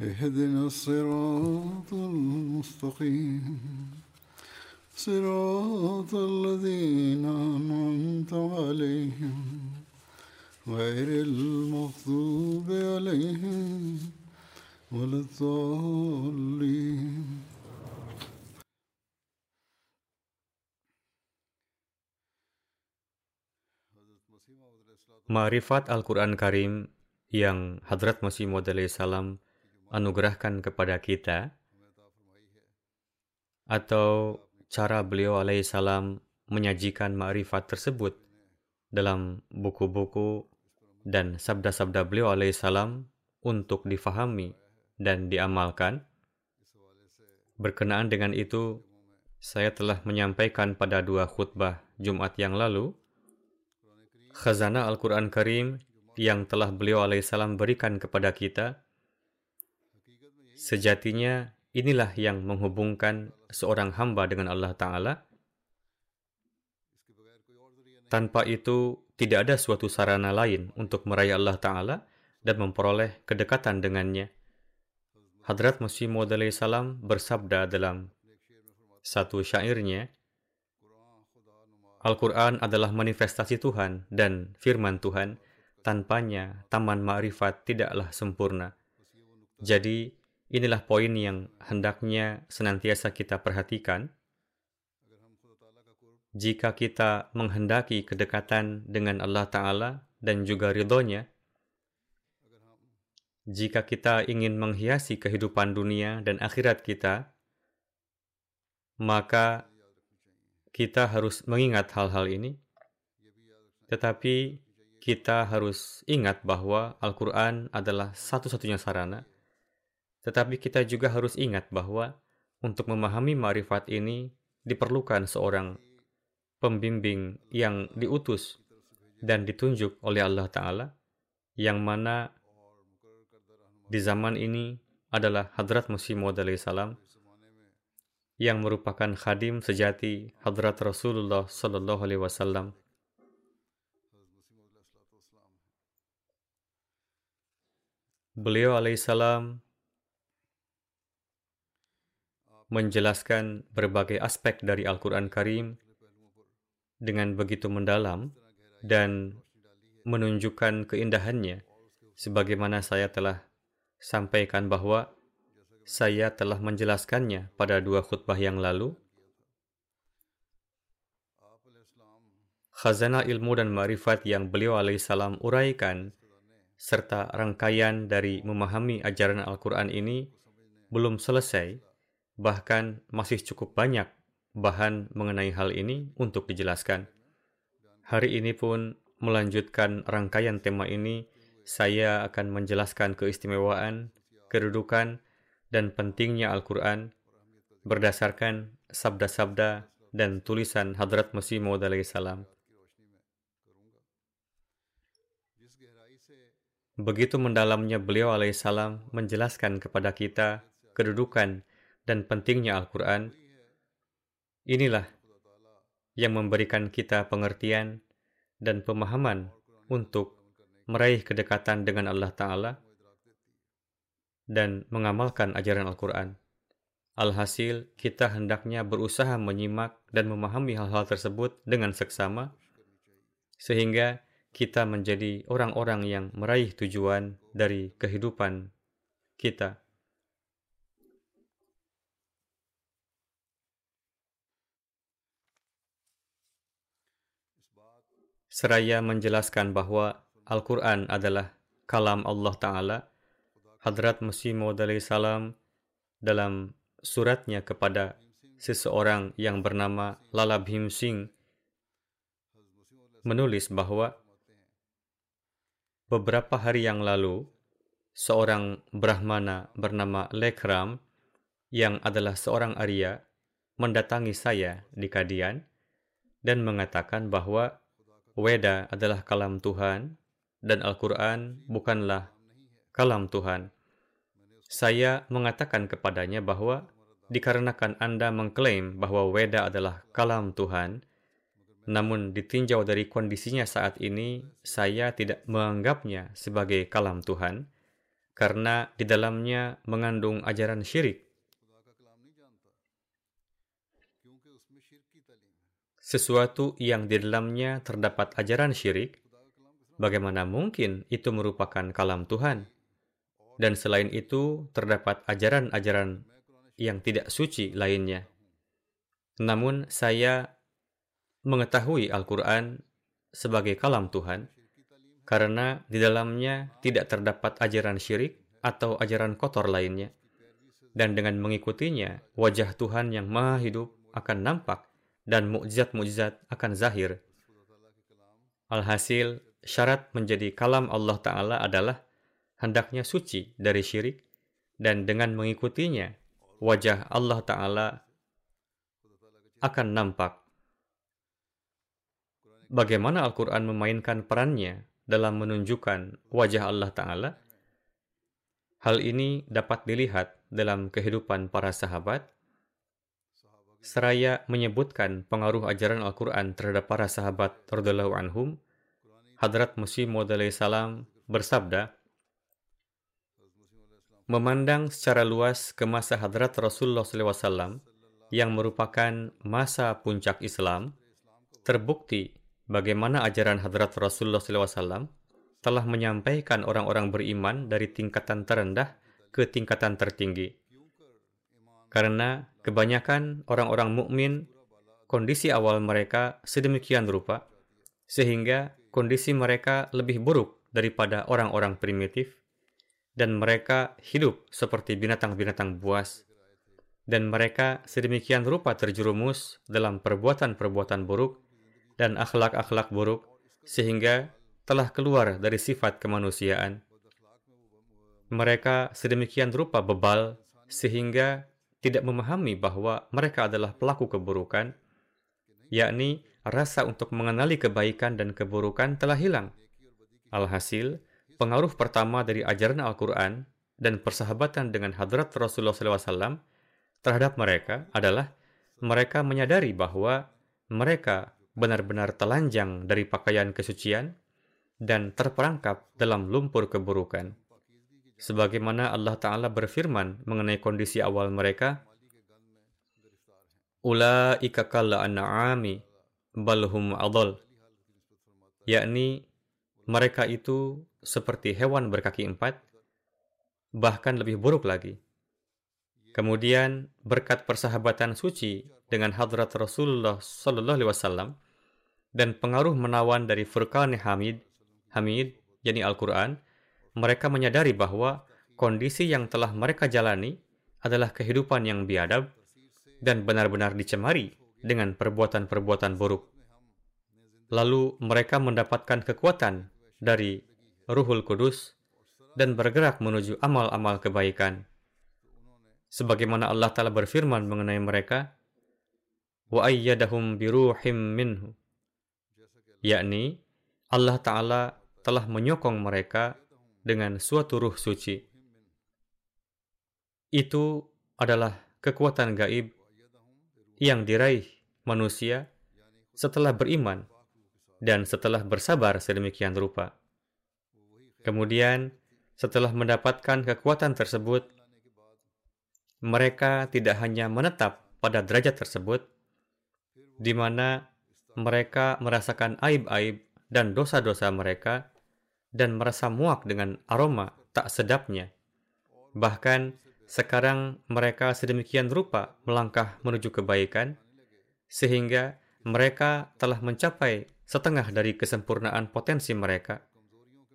اهدنا الصراط المستقيم. صراط الذين أنعمت عليهم غير المغضوب عليهم ولا الضالين. Ma'rifat Al-Quran Karim yang Hadrat Masih Maud salam anugerahkan kepada kita atau cara beliau alaihissalam menyajikan ma'rifat tersebut dalam buku-buku dan sabda-sabda beliau alaihissalam untuk difahami dan diamalkan. Berkenaan dengan itu, saya telah menyampaikan pada dua khutbah Jumat yang lalu, khazanah Al-Quran Karim yang telah beliau alaihissalam berikan kepada kita, sejatinya inilah yang menghubungkan seorang hamba dengan Allah Ta'ala. Tanpa itu, tidak ada suatu sarana lain untuk meraih Allah Ta'ala dan memperoleh kedekatan dengannya. Hadrat Masih Maud salam bersabda dalam satu syairnya, Al-Quran adalah manifestasi Tuhan dan firman Tuhan. Tanpanya, taman ma'rifat tidaklah sempurna. Jadi, inilah poin yang hendaknya senantiasa kita perhatikan. Jika kita menghendaki kedekatan dengan Allah Ta'ala dan juga ridhonya, jika kita ingin menghiasi kehidupan dunia dan akhirat kita, maka kita harus mengingat hal-hal ini. Tetapi kita harus ingat bahwa Al-Quran adalah satu-satunya sarana. Tetapi kita juga harus ingat bahwa untuk memahami marifat ini diperlukan seorang pembimbing yang diutus dan ditunjuk oleh Allah Ta'ala, yang mana di zaman ini adalah Hadrat Masih Maud salam yang merupakan khadim sejati Hadrat Rasulullah Sallallahu Alaihi Wasallam. Beliau alaihissalam menjelaskan berbagai aspek dari Al-Quran Karim dengan begitu mendalam dan menunjukkan keindahannya sebagaimana saya telah sampaikan bahwa saya telah menjelaskannya pada dua khutbah yang lalu. Khazanah ilmu dan ma'rifat yang beliau alaihissalam uraikan serta rangkaian dari memahami ajaran Al-Quran ini belum selesai, bahkan masih cukup banyak bahan mengenai hal ini untuk dijelaskan. Hari ini pun melanjutkan rangkaian tema ini saya akan menjelaskan keistimewaan, kedudukan, dan pentingnya Al-Quran berdasarkan sabda-sabda dan tulisan Hadrat Masih Maud salam. Begitu mendalamnya beliau alaihissalam menjelaskan kepada kita kedudukan dan pentingnya Al-Quran, inilah yang memberikan kita pengertian dan pemahaman untuk meraih kedekatan dengan Allah Ta'ala dan mengamalkan ajaran Al-Quran. Alhasil, kita hendaknya berusaha menyimak dan memahami hal-hal tersebut dengan seksama, sehingga kita menjadi orang-orang yang meraih tujuan dari kehidupan kita. Seraya menjelaskan bahwa Al-Quran adalah kalam Allah Ta'ala, Hadrat Masih Maud salam dalam suratnya kepada seseorang yang bernama Lala Bhim Singh menulis bahwa beberapa hari yang lalu, seorang Brahmana bernama Lekram yang adalah seorang Arya mendatangi saya di Kadian dan mengatakan bahwa Weda adalah kalam Tuhan dan Al-Quran bukanlah kalam Tuhan. Saya mengatakan kepadanya bahwa dikarenakan Anda mengklaim bahwa Weda adalah kalam Tuhan, namun ditinjau dari kondisinya saat ini, saya tidak menganggapnya sebagai kalam Tuhan, karena di dalamnya mengandung ajaran syirik. Sesuatu yang di dalamnya terdapat ajaran syirik, bagaimana mungkin itu merupakan kalam Tuhan? Dan selain itu, terdapat ajaran-ajaran yang tidak suci lainnya. Namun, saya mengetahui Al-Quran sebagai kalam Tuhan karena di dalamnya tidak terdapat ajaran syirik atau ajaran kotor lainnya. Dan dengan mengikutinya, wajah Tuhan yang maha hidup akan nampak dan mukjizat-mukjizat akan zahir. Alhasil, syarat menjadi kalam Allah Ta'ala adalah hendaknya suci dari syirik dan dengan mengikutinya, wajah Allah Ta'ala akan nampak bagaimana Al-Quran memainkan perannya dalam menunjukkan wajah Allah Ta'ala, hal ini dapat dilihat dalam kehidupan para sahabat, seraya menyebutkan pengaruh ajaran Al-Quran terhadap para sahabat radhiyallahu anhum, Hadrat Musi salam bersabda, memandang secara luas ke masa Hadrat Rasulullah SAW yang merupakan masa puncak Islam, terbukti bagaimana ajaran hadrat Rasulullah SAW telah menyampaikan orang-orang beriman dari tingkatan terendah ke tingkatan tertinggi. Karena kebanyakan orang-orang mukmin kondisi awal mereka sedemikian rupa sehingga kondisi mereka lebih buruk daripada orang-orang primitif dan mereka hidup seperti binatang-binatang buas dan mereka sedemikian rupa terjerumus dalam perbuatan-perbuatan buruk dan akhlak-akhlak buruk sehingga telah keluar dari sifat kemanusiaan. Mereka sedemikian rupa bebal sehingga tidak memahami bahwa mereka adalah pelaku keburukan, yakni rasa untuk mengenali kebaikan dan keburukan telah hilang. Alhasil, pengaruh pertama dari ajaran Al-Quran dan persahabatan dengan hadrat Rasulullah SAW terhadap mereka adalah mereka menyadari bahwa mereka benar-benar telanjang dari pakaian kesucian dan terperangkap dalam lumpur keburukan. Sebagaimana Allah Ta'ala berfirman mengenai kondisi awal mereka, Ula'ika kalla an'ami balhum adol. Yakni, mereka itu seperti hewan berkaki empat, bahkan lebih buruk lagi. Kemudian, berkat persahabatan suci dengan hadrat Rasulullah Sallallahu Alaihi Wasallam, dan pengaruh menawan dari Furqan Hamid, Hamid, yakni Al-Quran, mereka menyadari bahwa kondisi yang telah mereka jalani adalah kehidupan yang biadab dan benar-benar dicemari dengan perbuatan-perbuatan buruk. Lalu mereka mendapatkan kekuatan dari Ruhul Kudus dan bergerak menuju amal-amal kebaikan. Sebagaimana Allah Ta'ala berfirman mengenai mereka, وَأَيَّدَهُمْ بِرُوحٍ مِّنْهُ yakni Allah Ta'ala telah menyokong mereka dengan suatu ruh suci. Itu adalah kekuatan gaib yang diraih manusia setelah beriman dan setelah bersabar sedemikian rupa. Kemudian, setelah mendapatkan kekuatan tersebut, mereka tidak hanya menetap pada derajat tersebut, di mana mereka merasakan aib-aib dan dosa-dosa mereka dan merasa muak dengan aroma tak sedapnya. Bahkan sekarang mereka sedemikian rupa melangkah menuju kebaikan sehingga mereka telah mencapai setengah dari kesempurnaan potensi mereka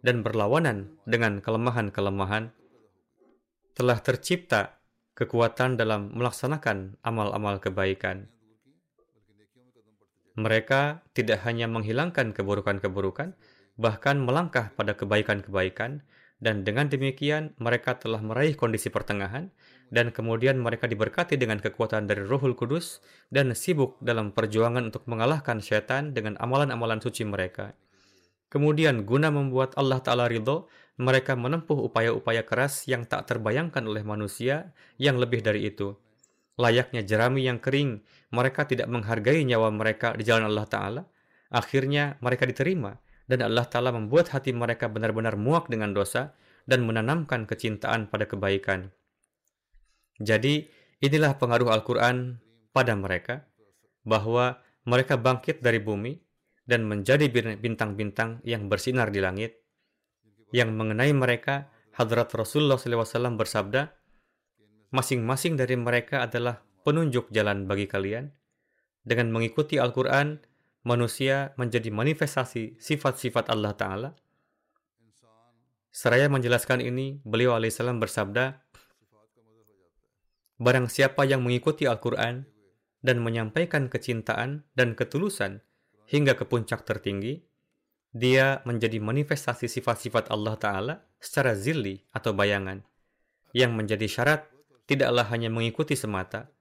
dan berlawanan dengan kelemahan-kelemahan, telah tercipta kekuatan dalam melaksanakan amal-amal kebaikan. Mereka tidak hanya menghilangkan keburukan-keburukan, bahkan melangkah pada kebaikan-kebaikan, dan dengan demikian mereka telah meraih kondisi pertengahan, dan kemudian mereka diberkati dengan kekuatan dari Rohul Kudus dan sibuk dalam perjuangan untuk mengalahkan syaitan dengan amalan-amalan suci mereka. Kemudian guna membuat Allah Ta'ala ridho, mereka menempuh upaya-upaya keras yang tak terbayangkan oleh manusia yang lebih dari itu. Layaknya jerami yang kering, mereka tidak menghargai nyawa mereka di jalan Allah Ta'ala. Akhirnya mereka diterima, dan Allah Ta'ala membuat hati mereka benar-benar muak dengan dosa dan menanamkan kecintaan pada kebaikan. Jadi, inilah pengaruh Al-Quran pada mereka, bahwa mereka bangkit dari bumi dan menjadi bintang-bintang yang bersinar di langit, yang mengenai mereka, Hadrat Rasulullah SAW bersabda, masing-masing dari mereka adalah penunjuk jalan bagi kalian. Dengan mengikuti Al-Quran, manusia menjadi manifestasi sifat-sifat Allah Ta'ala. Seraya menjelaskan ini, beliau alaihissalam bersabda, Barang siapa yang mengikuti Al-Quran dan menyampaikan kecintaan dan ketulusan hingga ke puncak tertinggi, dia menjadi manifestasi sifat-sifat Allah Ta'ala secara zilli atau bayangan, yang menjadi syarat tidaklah hanya mengikuti semata,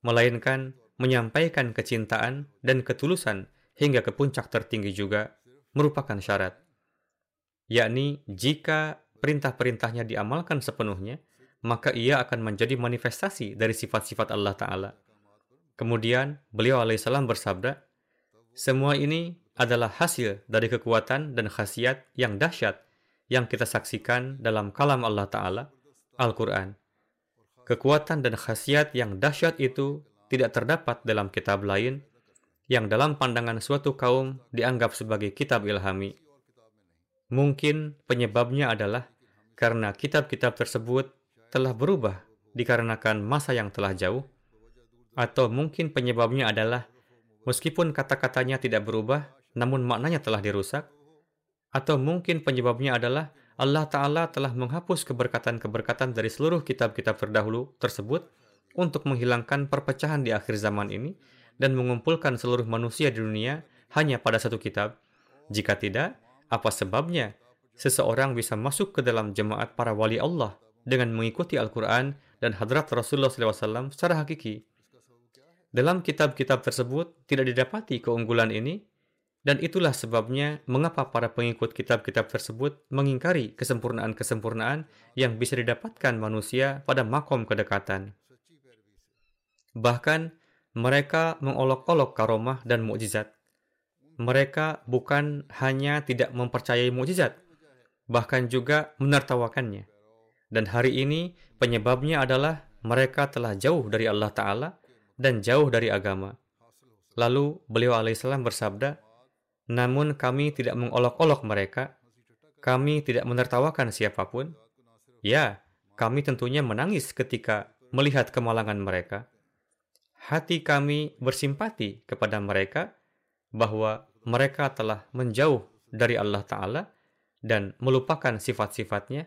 melainkan menyampaikan kecintaan dan ketulusan hingga ke puncak tertinggi juga merupakan syarat. Yakni jika perintah-perintahnya diamalkan sepenuhnya, maka ia akan menjadi manifestasi dari sifat-sifat Allah Ta'ala. Kemudian beliau alaihissalam bersabda, semua ini adalah hasil dari kekuatan dan khasiat yang dahsyat yang kita saksikan dalam kalam Allah Ta'ala, Al-Quran. Kekuatan dan khasiat yang dahsyat itu tidak terdapat dalam kitab lain yang dalam pandangan suatu kaum dianggap sebagai kitab ilhami. Mungkin penyebabnya adalah karena kitab-kitab tersebut telah berubah dikarenakan masa yang telah jauh, atau mungkin penyebabnya adalah meskipun kata-katanya tidak berubah, namun maknanya telah dirusak, atau mungkin penyebabnya adalah Allah Ta'ala telah menghapus keberkatan-keberkatan dari seluruh kitab-kitab terdahulu tersebut untuk menghilangkan perpecahan di akhir zaman ini, dan mengumpulkan seluruh manusia di dunia hanya pada satu kitab? Jika tidak, apa sebabnya seseorang bisa masuk ke dalam jemaat para wali Allah dengan mengikuti Al-Quran dan hadrat Rasulullah SAW secara hakiki? Dalam kitab-kitab tersebut tidak didapati keunggulan ini, dan itulah sebabnya mengapa para pengikut kitab-kitab tersebut mengingkari kesempurnaan-kesempurnaan yang bisa didapatkan manusia pada makom kedekatan. Bahkan, mereka mengolok-olok karomah dan mukjizat. Mereka bukan hanya tidak mempercayai mukjizat, bahkan juga menertawakannya. Dan hari ini penyebabnya adalah mereka telah jauh dari Allah Ta'ala dan jauh dari agama. Lalu beliau alaihissalam bersabda, namun kami tidak mengolok-olok mereka, kami tidak menertawakan siapa pun. Ya, kami tentunya menangis ketika melihat kemalangan mereka hati kami bersimpati kepada mereka bahwa mereka telah menjauh dari Allah Ta'ala dan melupakan sifat-sifatnya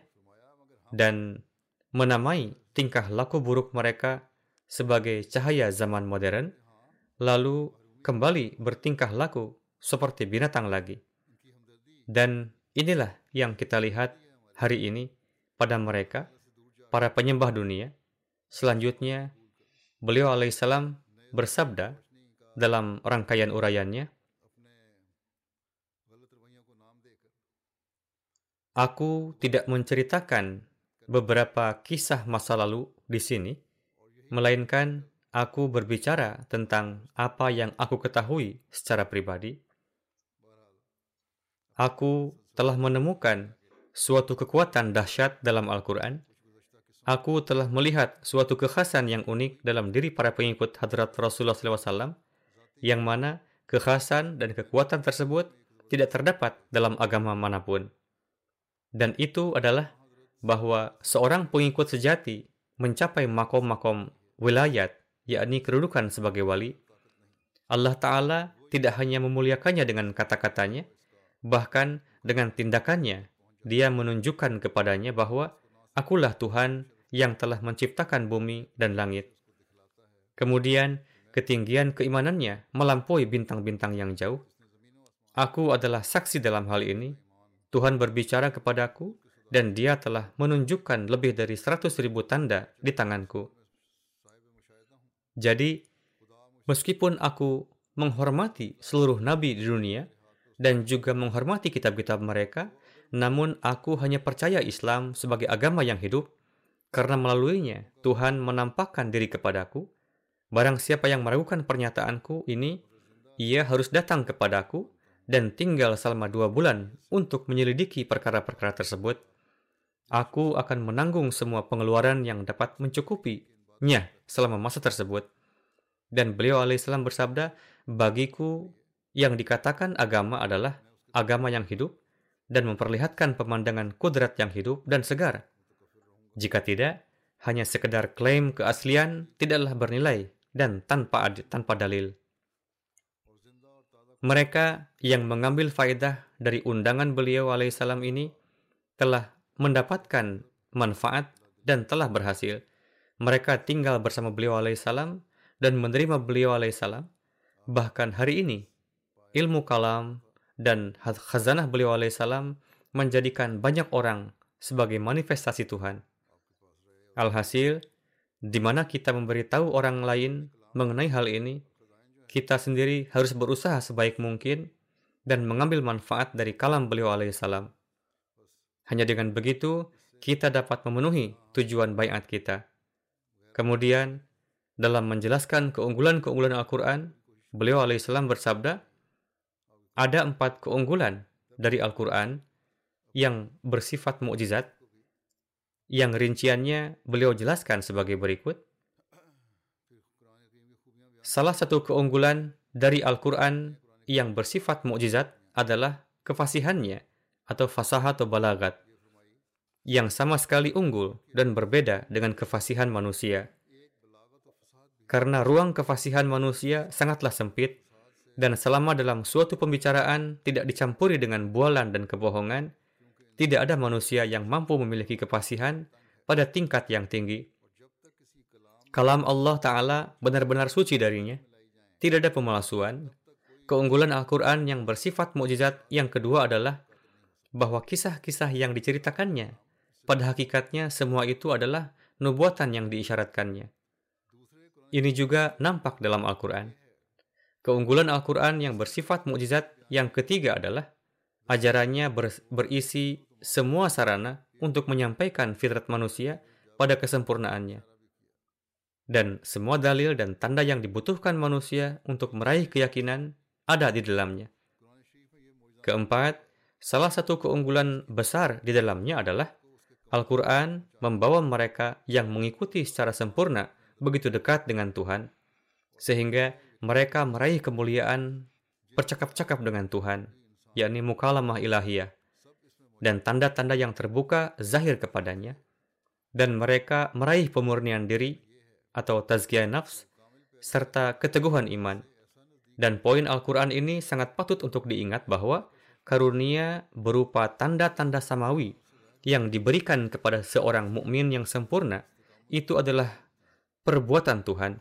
dan menamai tingkah laku buruk mereka sebagai cahaya zaman modern, lalu kembali bertingkah laku seperti binatang lagi. Dan inilah yang kita lihat hari ini pada mereka, para penyembah dunia. Selanjutnya, Beliau alaihissalam bersabda dalam rangkaian uraiannya, Aku tidak menceritakan beberapa kisah masa lalu di sini, melainkan aku berbicara tentang apa yang aku ketahui secara pribadi. Aku telah menemukan suatu kekuatan dahsyat dalam Al-Quran Aku telah melihat suatu kekhasan yang unik dalam diri para pengikut hadrat Rasulullah SAW, yang mana kekhasan dan kekuatan tersebut tidak terdapat dalam agama mana pun. Dan itu adalah bahwa seorang pengikut sejati mencapai makom-makom wilayat, yakni kedudukan sebagai wali. Allah Ta'ala tidak hanya memuliakannya dengan kata-katanya, bahkan dengan tindakannya, dia menunjukkan kepadanya bahwa akulah Tuhan yang telah menciptakan bumi dan langit. Kemudian, ketinggian keimanannya melampaui bintang-bintang yang jauh. Aku adalah saksi dalam hal ini. Tuhan berbicara kepadaku, dan dia telah menunjukkan lebih dari seratus ribu tanda di tanganku. Jadi, meskipun aku menghormati seluruh nabi di dunia dan juga menghormati kitab-kitab mereka, namun aku hanya percaya Islam sebagai agama yang hidup karena melaluinya Tuhan menampakkan diri kepadaku. Barang siapa yang meragukan pernyataanku ini, ia harus datang kepadaku dan tinggal selama dua bulan untuk menyelidiki perkara-perkara tersebut. Aku akan menanggung semua pengeluaran yang dapat mencukupinya selama masa tersebut. Dan beliau alaihissalam bersabda, bagiku yang dikatakan agama adalah agama yang hidup dan memperlihatkan pemandangan kudrat yang hidup dan segar. Jika tidak, hanya sekedar klaim keaslian tidaklah bernilai dan tanpa tanpa dalil. Mereka yang mengambil faedah dari undangan beliau alaihissalam ini telah mendapatkan manfaat dan telah berhasil. Mereka tinggal bersama beliau alaihissalam dan menerima beliau alaihissalam. Bahkan hari ini, ilmu kalam dan khazanah beliau alaihissalam menjadikan banyak orang sebagai manifestasi Tuhan. Alhasil, di mana kita memberitahu orang lain mengenai hal ini, kita sendiri harus berusaha sebaik mungkin dan mengambil manfaat dari kalam beliau alaihissalam. Hanya dengan begitu, kita dapat memenuhi tujuan bayat kita. Kemudian, dalam menjelaskan keunggulan-keunggulan Al-Quran, beliau alaihissalam bersabda, ada empat keunggulan dari Al-Quran yang bersifat mukjizat, yang rinciannya beliau jelaskan sebagai berikut. Salah satu keunggulan dari Al-Quran yang bersifat mukjizat adalah kefasihannya atau fasah atau balagat yang sama sekali unggul dan berbeda dengan kefasihan manusia. Karena ruang kefasihan manusia sangatlah sempit dan selama dalam suatu pembicaraan tidak dicampuri dengan bualan dan kebohongan, tidak ada manusia yang mampu memiliki kefasihan pada tingkat yang tinggi. Kalam Allah Ta'ala benar-benar suci darinya. Tidak ada pemalsuan. Keunggulan Al-Quran yang bersifat mukjizat yang kedua adalah bahwa kisah-kisah yang diceritakannya, pada hakikatnya semua itu adalah nubuatan yang diisyaratkannya. Ini juga nampak dalam Al-Quran. Keunggulan Al-Quran yang bersifat mukjizat yang ketiga adalah ajarannya ber berisi semua sarana untuk menyampaikan fitrat manusia pada kesempurnaannya. Dan semua dalil dan tanda yang dibutuhkan manusia untuk meraih keyakinan ada di dalamnya. Keempat, Salah satu keunggulan besar di dalamnya adalah Al-Quran membawa mereka yang mengikuti secara sempurna begitu dekat dengan Tuhan, sehingga mereka meraih kemuliaan bercakap-cakap dengan Tuhan, yakni mukalamah ilahiyah, dan tanda-tanda yang terbuka zahir kepadanya, dan mereka meraih pemurnian diri atau tazkiyah nafs, serta keteguhan iman. Dan poin Al-Quran ini sangat patut untuk diingat bahwa karunia berupa tanda-tanda samawi yang diberikan kepada seorang mukmin yang sempurna itu adalah perbuatan Tuhan.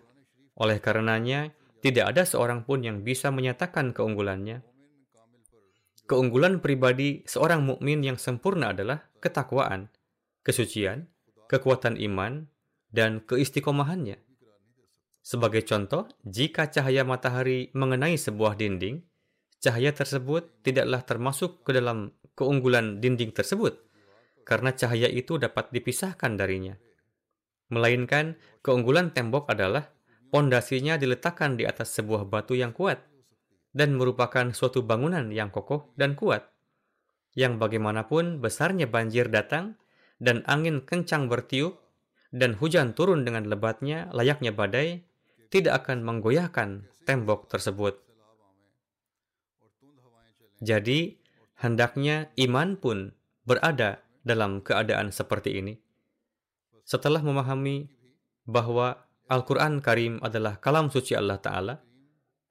Oleh karenanya, tidak ada seorang pun yang bisa menyatakan keunggulannya. Keunggulan pribadi seorang mukmin yang sempurna adalah ketakwaan, kesucian, kekuatan iman, dan keistiqomahannya. Sebagai contoh, jika cahaya matahari mengenai sebuah dinding, cahaya tersebut tidaklah termasuk ke dalam keunggulan dinding tersebut, karena cahaya itu dapat dipisahkan darinya. Melainkan, keunggulan tembok adalah pondasinya diletakkan di atas sebuah batu yang kuat dan merupakan suatu bangunan yang kokoh dan kuat, yang bagaimanapun besarnya banjir datang dan angin kencang bertiup dan hujan turun dengan lebatnya layaknya badai, tidak akan menggoyahkan tembok tersebut. Jadi, hendaknya iman pun berada dalam keadaan seperti ini. Setelah memahami bahwa Al-Quran Karim adalah kalam suci Allah Ta'ala,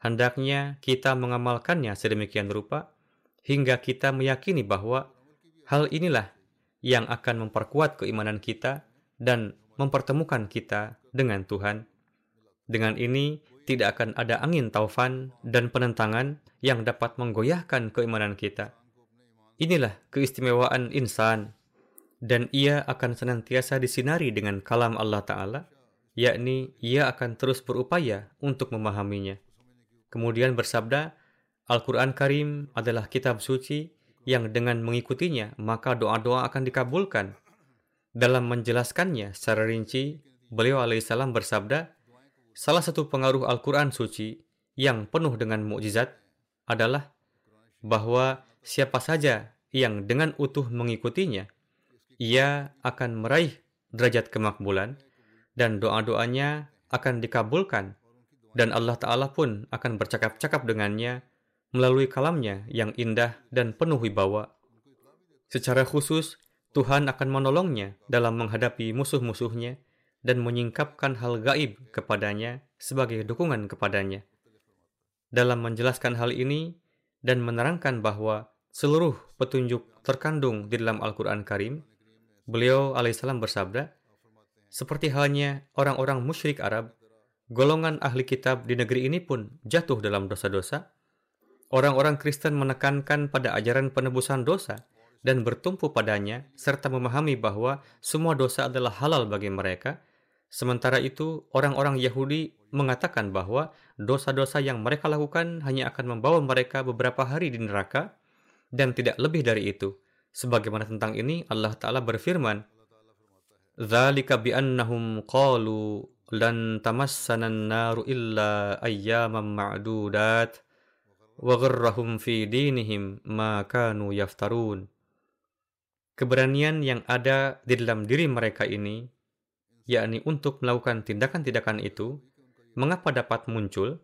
hendaknya kita mengamalkannya sedemikian rupa hingga kita meyakini bahwa hal inilah yang akan memperkuat keimanan kita dan mempertemukan kita dengan Tuhan. Dengan ini, tidak akan ada angin taufan dan penentangan yang dapat menggoyahkan keimanan kita. Inilah keistimewaan insan, dan ia akan senantiasa disinari dengan kalam Allah Ta'ala, yakni ia akan terus berupaya untuk memahaminya. Kemudian bersabda, Al-Quran Karim adalah kitab suci yang dengan mengikutinya maka doa-doa akan dikabulkan. Dalam menjelaskannya secara rinci, beliau alaihissalam bersabda, Salah satu pengaruh Al-Quran suci yang penuh dengan mukjizat adalah bahwa siapa saja yang dengan utuh mengikutinya, ia akan meraih derajat kemakbulan dan doa-doanya akan dikabulkan dan Allah Ta'ala pun akan bercakap-cakap dengannya melalui kalamnya yang indah dan penuh wibawa. Secara khusus, Tuhan akan menolongnya dalam menghadapi musuh-musuhnya dan menyingkapkan hal gaib kepadanya sebagai dukungan kepadanya. Dalam menjelaskan hal ini dan menerangkan bahwa seluruh petunjuk terkandung di dalam Al-Quran Karim, beliau alaihissalam bersabda, seperti halnya orang-orang musyrik Arab, golongan ahli kitab di negeri ini pun jatuh dalam dosa-dosa. Orang-orang Kristen menekankan pada ajaran penebusan dosa dan bertumpu padanya, serta memahami bahwa semua dosa adalah halal bagi mereka, Sementara itu, orang-orang Yahudi mengatakan bahwa dosa-dosa yang mereka lakukan hanya akan membawa mereka beberapa hari di neraka dan tidak lebih dari itu. Sebagaimana tentang ini Allah Ta'ala berfirman, bi'annahum qalu tamassanan naru illa ayyaman ma'dudat wa gharrahum fi dinihim ma kanu yaftarun. Keberanian yang ada di dalam diri mereka ini yakni untuk melakukan tindakan-tindakan itu, mengapa dapat muncul?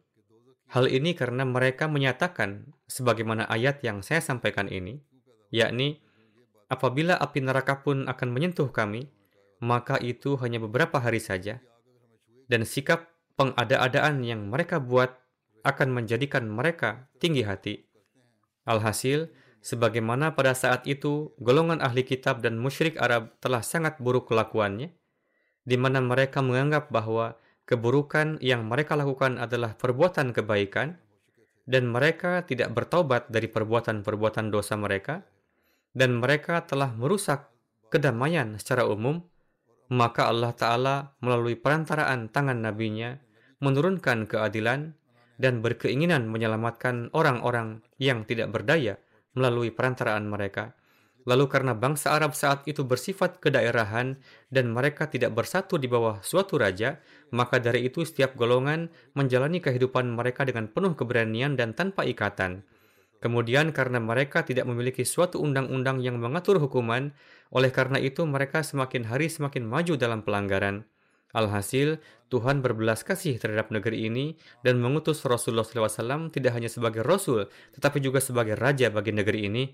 Hal ini karena mereka menyatakan, sebagaimana ayat yang saya sampaikan ini, yakni, apabila api neraka pun akan menyentuh kami, maka itu hanya beberapa hari saja. Dan sikap pengada-adaan yang mereka buat akan menjadikan mereka tinggi hati. Alhasil, sebagaimana pada saat itu golongan ahli kitab dan musyrik Arab telah sangat buruk kelakuannya, di mana mereka menganggap bahwa keburukan yang mereka lakukan adalah perbuatan kebaikan, dan mereka tidak bertobat dari perbuatan-perbuatan dosa mereka, dan mereka telah merusak kedamaian secara umum, maka Allah Ta'ala melalui perantaraan tangan nabinya menurunkan keadilan dan berkeinginan menyelamatkan orang-orang yang tidak berdaya melalui perantaraan mereka. Lalu karena bangsa Arab saat itu bersifat kedaerahan dan mereka tidak bersatu di bawah suatu raja, maka dari itu setiap golongan menjalani kehidupan mereka dengan penuh keberanian dan tanpa ikatan. Kemudian karena mereka tidak memiliki suatu undang-undang yang mengatur hukuman, oleh karena itu mereka semakin hari semakin maju dalam pelanggaran. Alhasil, Tuhan berbelas kasih terhadap negeri ini dan mengutus Rasulullah SAW tidak hanya sebagai Rasul, tetapi juga sebagai Raja bagi negeri ini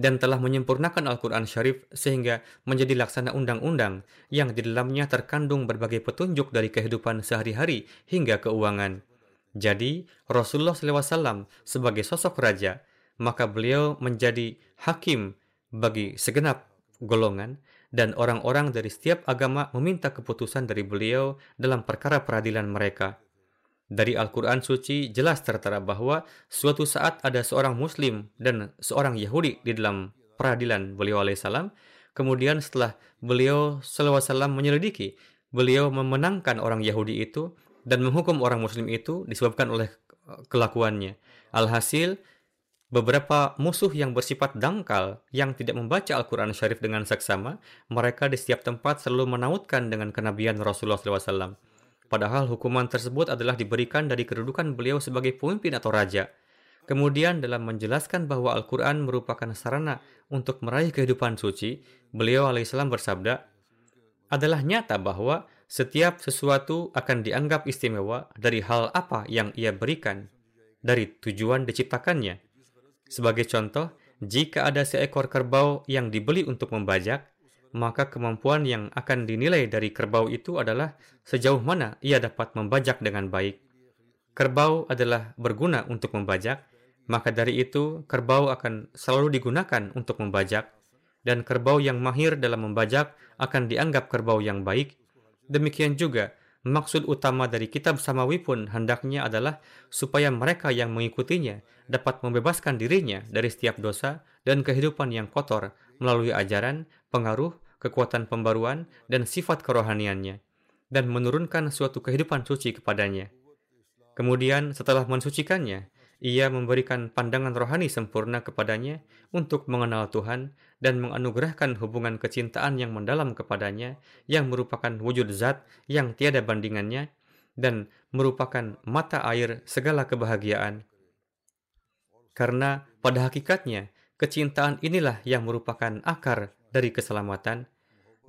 dan telah menyempurnakan Al-Quran Syarif sehingga menjadi laksana undang-undang yang di dalamnya terkandung berbagai petunjuk dari kehidupan sehari-hari hingga keuangan. Jadi, Rasulullah SAW sebagai sosok raja, maka beliau menjadi hakim bagi segenap golongan dan orang-orang dari setiap agama meminta keputusan dari beliau dalam perkara peradilan mereka. Dari Al-Quran suci jelas tertera bahwa suatu saat ada seorang Muslim dan seorang Yahudi di dalam peradilan beliau alaihissalam. Kemudian setelah beliau SAW menyelidiki, beliau memenangkan orang Yahudi itu dan menghukum orang Muslim itu disebabkan oleh kelakuannya. Alhasil, beberapa musuh yang bersifat dangkal yang tidak membaca Al-Quran Syarif dengan seksama, mereka di setiap tempat selalu menautkan dengan kenabian Rasulullah SAW padahal hukuman tersebut adalah diberikan dari kedudukan beliau sebagai pemimpin atau raja. Kemudian dalam menjelaskan bahwa Al-Quran merupakan sarana untuk meraih kehidupan suci, beliau alaihissalam bersabda, adalah nyata bahwa setiap sesuatu akan dianggap istimewa dari hal apa yang ia berikan, dari tujuan diciptakannya. Sebagai contoh, jika ada seekor kerbau yang dibeli untuk membajak, maka kemampuan yang akan dinilai dari kerbau itu adalah sejauh mana ia dapat membajak dengan baik. kerbau adalah berguna untuk membajak, maka dari itu kerbau akan selalu digunakan untuk membajak, dan kerbau yang mahir dalam membajak akan dianggap kerbau yang baik. Demikian juga, maksud utama dari kitab samawi pun hendaknya adalah supaya mereka yang mengikutinya dapat membebaskan dirinya dari setiap dosa dan kehidupan yang kotor melalui ajaran, pengaruh, kekuatan pembaruan, dan sifat kerohaniannya, dan menurunkan suatu kehidupan suci kepadanya. Kemudian setelah mensucikannya, ia memberikan pandangan rohani sempurna kepadanya untuk mengenal Tuhan dan menganugerahkan hubungan kecintaan yang mendalam kepadanya yang merupakan wujud zat yang tiada bandingannya dan merupakan mata air segala kebahagiaan. Karena pada hakikatnya, kecintaan inilah yang merupakan akar dari keselamatan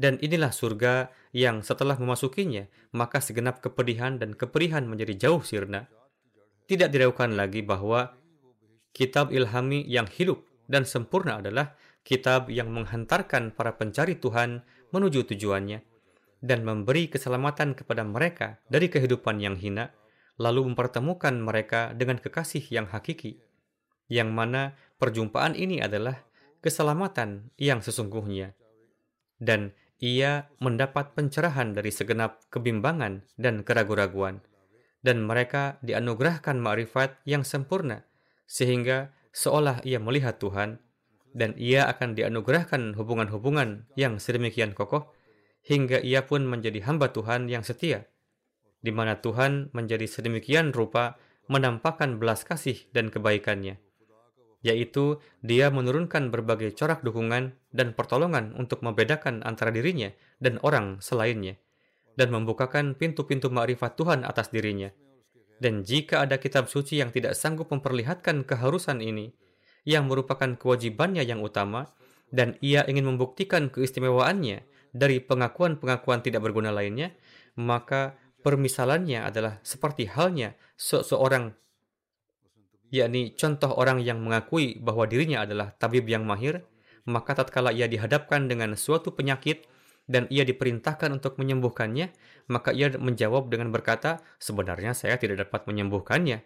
dan inilah surga yang setelah memasukinya, maka segenap kepedihan dan keperihan menjadi jauh sirna. Tidak diragukan lagi bahwa kitab ilhami yang hidup dan sempurna adalah kitab yang menghantarkan para pencari Tuhan menuju tujuannya dan memberi keselamatan kepada mereka dari kehidupan yang hina, lalu mempertemukan mereka dengan kekasih yang hakiki, yang mana perjumpaan ini adalah keselamatan yang sesungguhnya. Dan ia mendapat pencerahan dari segenap kebimbangan dan keraguan-raguan, dan mereka dianugerahkan ma'rifat yang sempurna, sehingga seolah ia melihat Tuhan, dan ia akan dianugerahkan hubungan-hubungan yang sedemikian kokoh, hingga ia pun menjadi hamba Tuhan yang setia, di mana Tuhan menjadi sedemikian rupa menampakkan belas kasih dan kebaikannya yaitu dia menurunkan berbagai corak dukungan dan pertolongan untuk membedakan antara dirinya dan orang selainnya, dan membukakan pintu-pintu ma'rifat Tuhan atas dirinya. Dan jika ada kitab suci yang tidak sanggup memperlihatkan keharusan ini, yang merupakan kewajibannya yang utama, dan ia ingin membuktikan keistimewaannya dari pengakuan-pengakuan tidak berguna lainnya, maka permisalannya adalah seperti halnya seseorang yakni contoh orang yang mengakui bahwa dirinya adalah tabib yang mahir, maka tatkala ia dihadapkan dengan suatu penyakit dan ia diperintahkan untuk menyembuhkannya, maka ia menjawab dengan berkata, sebenarnya saya tidak dapat menyembuhkannya.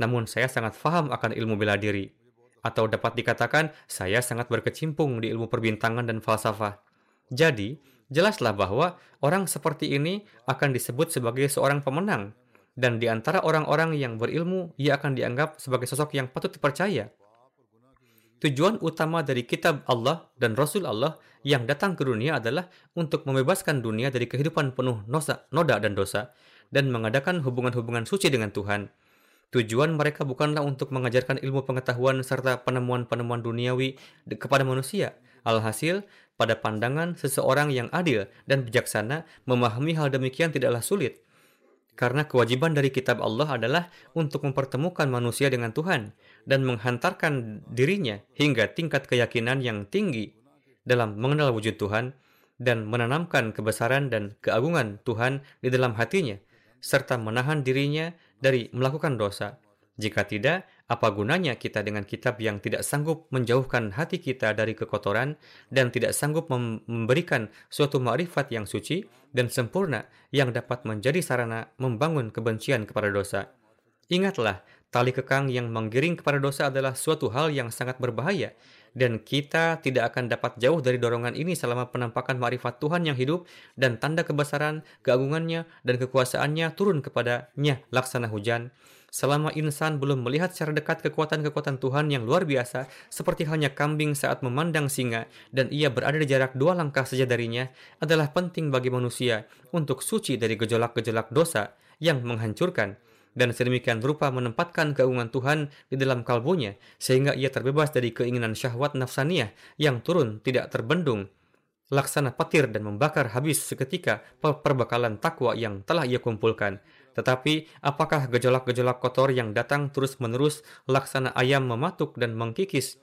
Namun saya sangat faham akan ilmu bela diri. Atau dapat dikatakan, saya sangat berkecimpung di ilmu perbintangan dan falsafah. Jadi, jelaslah bahwa orang seperti ini akan disebut sebagai seorang pemenang dan di antara orang-orang yang berilmu, ia akan dianggap sebagai sosok yang patut dipercaya. Tujuan utama dari kitab Allah dan Rasul Allah yang datang ke dunia adalah untuk membebaskan dunia dari kehidupan penuh nosa, noda dan dosa, dan mengadakan hubungan-hubungan suci dengan Tuhan. Tujuan mereka bukanlah untuk mengajarkan ilmu pengetahuan serta penemuan-penemuan duniawi kepada manusia. Alhasil, pada pandangan seseorang yang adil dan bijaksana, memahami hal demikian tidaklah sulit. Karena kewajiban dari kitab Allah adalah untuk mempertemukan manusia dengan Tuhan dan menghantarkan dirinya hingga tingkat keyakinan yang tinggi dalam mengenal wujud Tuhan dan menanamkan kebesaran dan keagungan Tuhan di dalam hatinya serta menahan dirinya dari melakukan dosa. Jika tidak, apa gunanya kita dengan kitab yang tidak sanggup menjauhkan hati kita dari kekotoran dan tidak sanggup memberikan suatu ma'rifat yang suci dan sempurna yang dapat menjadi sarana membangun kebencian kepada dosa? Ingatlah, tali kekang yang menggiring kepada dosa adalah suatu hal yang sangat berbahaya dan kita tidak akan dapat jauh dari dorongan ini selama penampakan ma'rifat Tuhan yang hidup dan tanda kebesaran, keagungannya, dan kekuasaannya turun kepadanya laksana hujan. Selama insan belum melihat secara dekat kekuatan-kekuatan Tuhan yang luar biasa, seperti halnya kambing saat memandang singa dan ia berada di jarak dua langkah saja darinya, adalah penting bagi manusia untuk suci dari gejolak-gejolak dosa yang menghancurkan dan sedemikian rupa menempatkan keagungan Tuhan di dalam kalbunya sehingga ia terbebas dari keinginan syahwat nafsaniyah yang turun tidak terbendung laksana petir dan membakar habis seketika perbekalan takwa yang telah ia kumpulkan tetapi apakah gejolak-gejolak kotor yang datang terus-menerus laksana ayam mematuk dan mengkikis?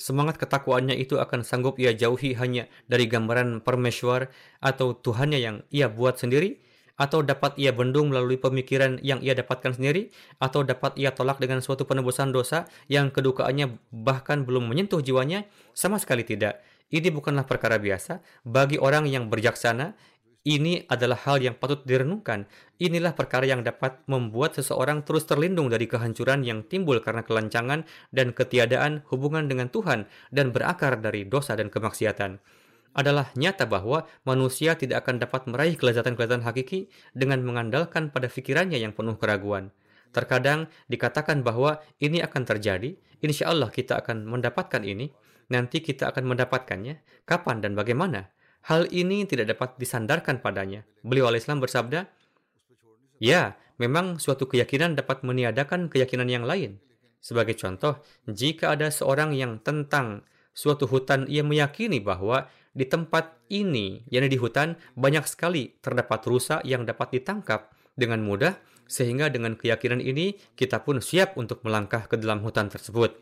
Semangat ketakwaannya itu akan sanggup ia jauhi hanya dari gambaran permeshwar atau Tuhannya yang ia buat sendiri? Atau dapat ia bendung melalui pemikiran yang ia dapatkan sendiri? Atau dapat ia tolak dengan suatu penebusan dosa yang kedukaannya bahkan belum menyentuh jiwanya? Sama sekali tidak. Ini bukanlah perkara biasa bagi orang yang berjaksana Ini adalah hal yang patut direnungkan. Inilah perkara yang dapat membuat seseorang terus terlindung dari kehancuran yang timbul karena kelancangan dan ketiadaan hubungan dengan Tuhan dan berakar dari dosa dan kemaksiatan. Adalah nyata bahwa manusia tidak akan dapat meraih kelezatan-kelezatan hakiki dengan mengandalkan pada pikirannya yang penuh keraguan. Terkadang dikatakan bahwa ini akan terjadi, insya Allah kita akan mendapatkan ini, nanti kita akan mendapatkannya, kapan dan bagaimana? Hal ini tidak dapat disandarkan padanya. Beliau alaihissalam bersabda, Ya, memang suatu keyakinan dapat meniadakan keyakinan yang lain. Sebagai contoh, jika ada seorang yang tentang suatu hutan ia meyakini bahwa di tempat ini, yakni di hutan, banyak sekali terdapat rusa yang dapat ditangkap dengan mudah, sehingga dengan keyakinan ini kita pun siap untuk melangkah ke dalam hutan tersebut.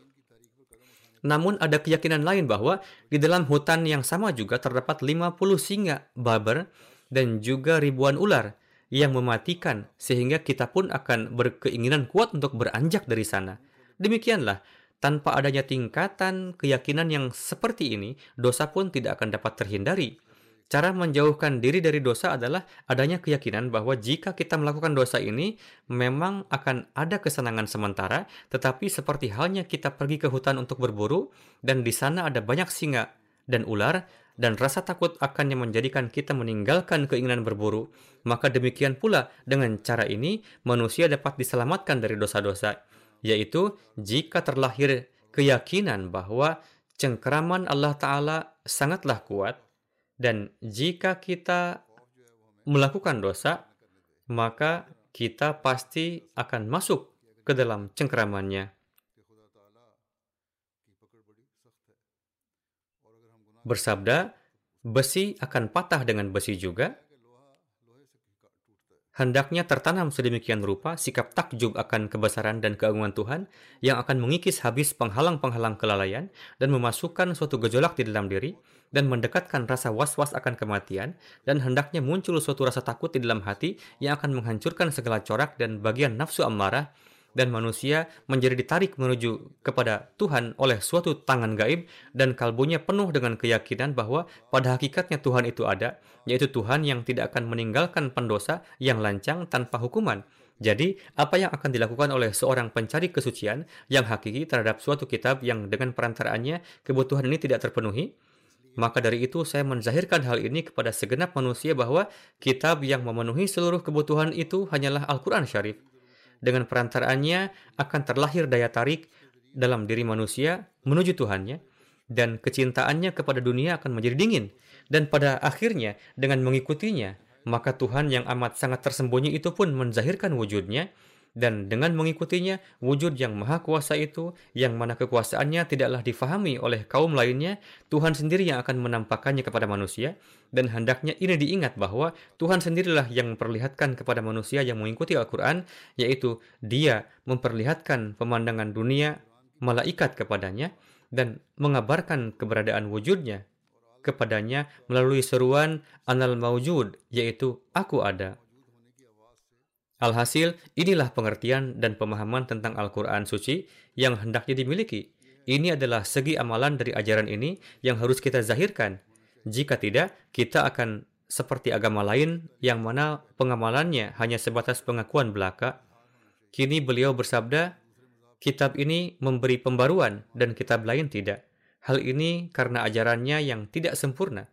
Namun ada keyakinan lain bahwa di dalam hutan yang sama juga terdapat 50 singa baber dan juga ribuan ular yang mematikan sehingga kita pun akan berkeinginan kuat untuk beranjak dari sana. Demikianlah, tanpa adanya tingkatan keyakinan yang seperti ini, dosa pun tidak akan dapat terhindari. Cara menjauhkan diri dari dosa adalah adanya keyakinan bahwa jika kita melakukan dosa ini, memang akan ada kesenangan sementara, tetapi seperti halnya kita pergi ke hutan untuk berburu, dan di sana ada banyak singa dan ular, dan rasa takut akan yang menjadikan kita meninggalkan keinginan berburu, maka demikian pula dengan cara ini manusia dapat diselamatkan dari dosa-dosa, yaitu jika terlahir keyakinan bahwa cengkeraman Allah Ta'ala sangatlah kuat, dan jika kita melakukan dosa, maka kita pasti akan masuk ke dalam cengkeramannya. Bersabda, besi akan patah dengan besi juga, Hendaknya tertanam sedemikian rupa sikap takjub akan kebesaran dan keagungan Tuhan yang akan mengikis habis penghalang-penghalang kelalaian dan memasukkan suatu gejolak di dalam diri dan mendekatkan rasa was-was akan kematian dan hendaknya muncul suatu rasa takut di dalam hati yang akan menghancurkan segala corak dan bagian nafsu amarah dan manusia menjadi ditarik menuju kepada Tuhan oleh suatu tangan gaib dan kalbunya penuh dengan keyakinan bahwa pada hakikatnya Tuhan itu ada, yaitu Tuhan yang tidak akan meninggalkan pendosa yang lancang tanpa hukuman. Jadi, apa yang akan dilakukan oleh seorang pencari kesucian yang hakiki terhadap suatu kitab yang dengan perantaraannya kebutuhan ini tidak terpenuhi? Maka dari itu saya menzahirkan hal ini kepada segenap manusia bahwa kitab yang memenuhi seluruh kebutuhan itu hanyalah Al-Quran Syarif dengan perantaraannya akan terlahir daya tarik dalam diri manusia menuju Tuhannya dan kecintaannya kepada dunia akan menjadi dingin. Dan pada akhirnya dengan mengikutinya maka Tuhan yang amat sangat tersembunyi itu pun menzahirkan wujudnya. Dan dengan mengikutinya wujud yang maha kuasa itu yang mana kekuasaannya tidaklah difahami oleh kaum lainnya Tuhan sendiri yang akan menampakkannya kepada manusia dan hendaknya ini diingat bahwa Tuhan sendirilah yang memperlihatkan kepada manusia yang mengikuti Al-Quran yaitu dia memperlihatkan pemandangan dunia malaikat kepadanya dan mengabarkan keberadaan wujudnya kepadanya melalui seruan anal maujud yaitu aku ada Alhasil, inilah pengertian dan pemahaman tentang Al-Quran suci yang hendaknya dimiliki. Ini adalah segi amalan dari ajaran ini yang harus kita zahirkan. Jika tidak, kita akan seperti agama lain yang mana pengamalannya hanya sebatas pengakuan belaka. Kini beliau bersabda, kitab ini memberi pembaruan dan kitab lain tidak. Hal ini karena ajarannya yang tidak sempurna.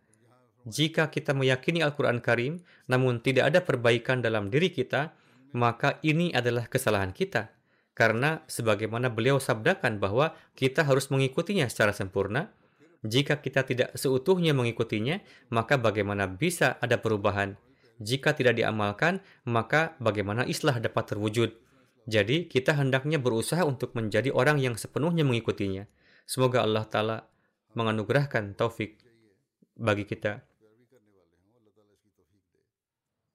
Jika kita meyakini Al-Quran Karim, namun tidak ada perbaikan dalam diri kita, maka ini adalah kesalahan kita. Karena sebagaimana beliau sabdakan bahwa kita harus mengikutinya secara sempurna, jika kita tidak seutuhnya mengikutinya, maka bagaimana bisa ada perubahan? Jika tidak diamalkan, maka bagaimana islah dapat terwujud? Jadi, kita hendaknya berusaha untuk menjadi orang yang sepenuhnya mengikutinya. Semoga Allah Ta'ala menganugerahkan taufik bagi kita.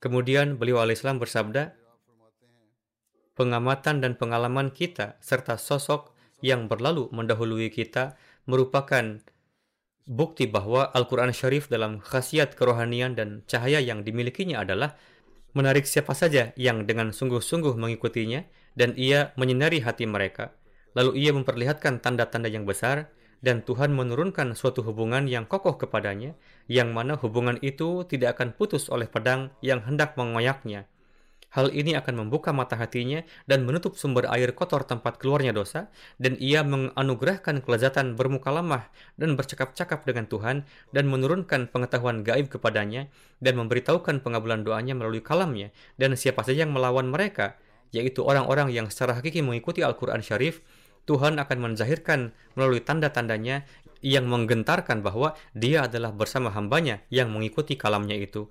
Kemudian beliau alaihissalam bersabda, pengamatan dan pengalaman kita serta sosok yang berlalu mendahului kita merupakan bukti bahwa Al-Quran Syarif dalam khasiat kerohanian dan cahaya yang dimilikinya adalah menarik siapa saja yang dengan sungguh-sungguh mengikutinya dan ia menyinari hati mereka. Lalu ia memperlihatkan tanda-tanda yang besar dan Tuhan menurunkan suatu hubungan yang kokoh kepadanya, yang mana hubungan itu tidak akan putus oleh pedang yang hendak mengoyaknya. Hal ini akan membuka mata hatinya dan menutup sumber air kotor tempat keluarnya dosa, dan ia menganugerahkan kelezatan bermuka lemah dan bercakap-cakap dengan Tuhan, dan menurunkan pengetahuan gaib kepadanya, dan memberitahukan pengabulan doanya melalui kalamnya, dan siapa saja yang melawan mereka, yaitu orang-orang yang secara hakiki mengikuti Al-Quran Syarif, Tuhan akan menzahirkan melalui tanda-tandanya yang menggentarkan bahwa dia adalah bersama hambanya yang mengikuti kalamnya itu.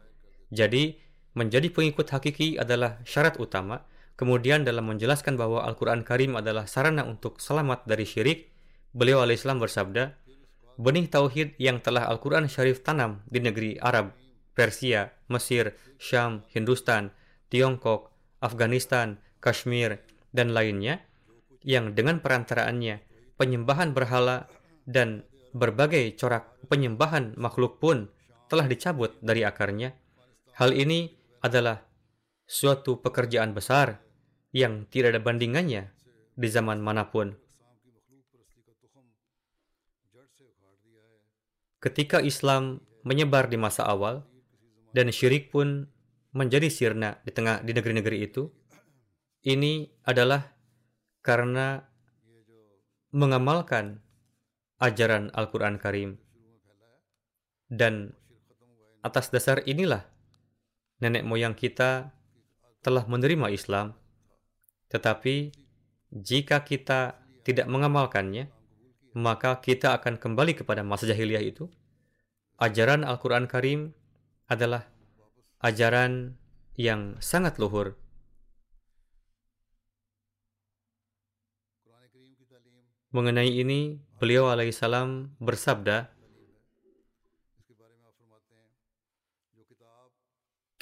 Jadi, menjadi pengikut hakiki adalah syarat utama. Kemudian dalam menjelaskan bahwa Al-Quran Karim adalah sarana untuk selamat dari syirik, beliau alaihissalam bersabda, benih tauhid yang telah Al-Quran Syarif tanam di negeri Arab, Persia, Mesir, Syam, Hindustan, Tiongkok, Afghanistan, Kashmir, dan lainnya, yang dengan perantaraannya penyembahan berhala dan berbagai corak penyembahan makhluk pun telah dicabut dari akarnya. Hal ini adalah suatu pekerjaan besar yang tidak ada bandingannya di zaman mana pun. Ketika Islam menyebar di masa awal dan syirik pun menjadi sirna di tengah di negeri-negeri itu, ini adalah karena mengamalkan ajaran Al-Quran Karim. Dan atas dasar inilah nenek moyang kita telah menerima Islam, tetapi jika kita tidak mengamalkannya, maka kita akan kembali kepada masa jahiliyah itu. Ajaran Al-Quran Karim adalah ajaran yang sangat luhur. Mengenai ini, beliau alaihissalam bersabda,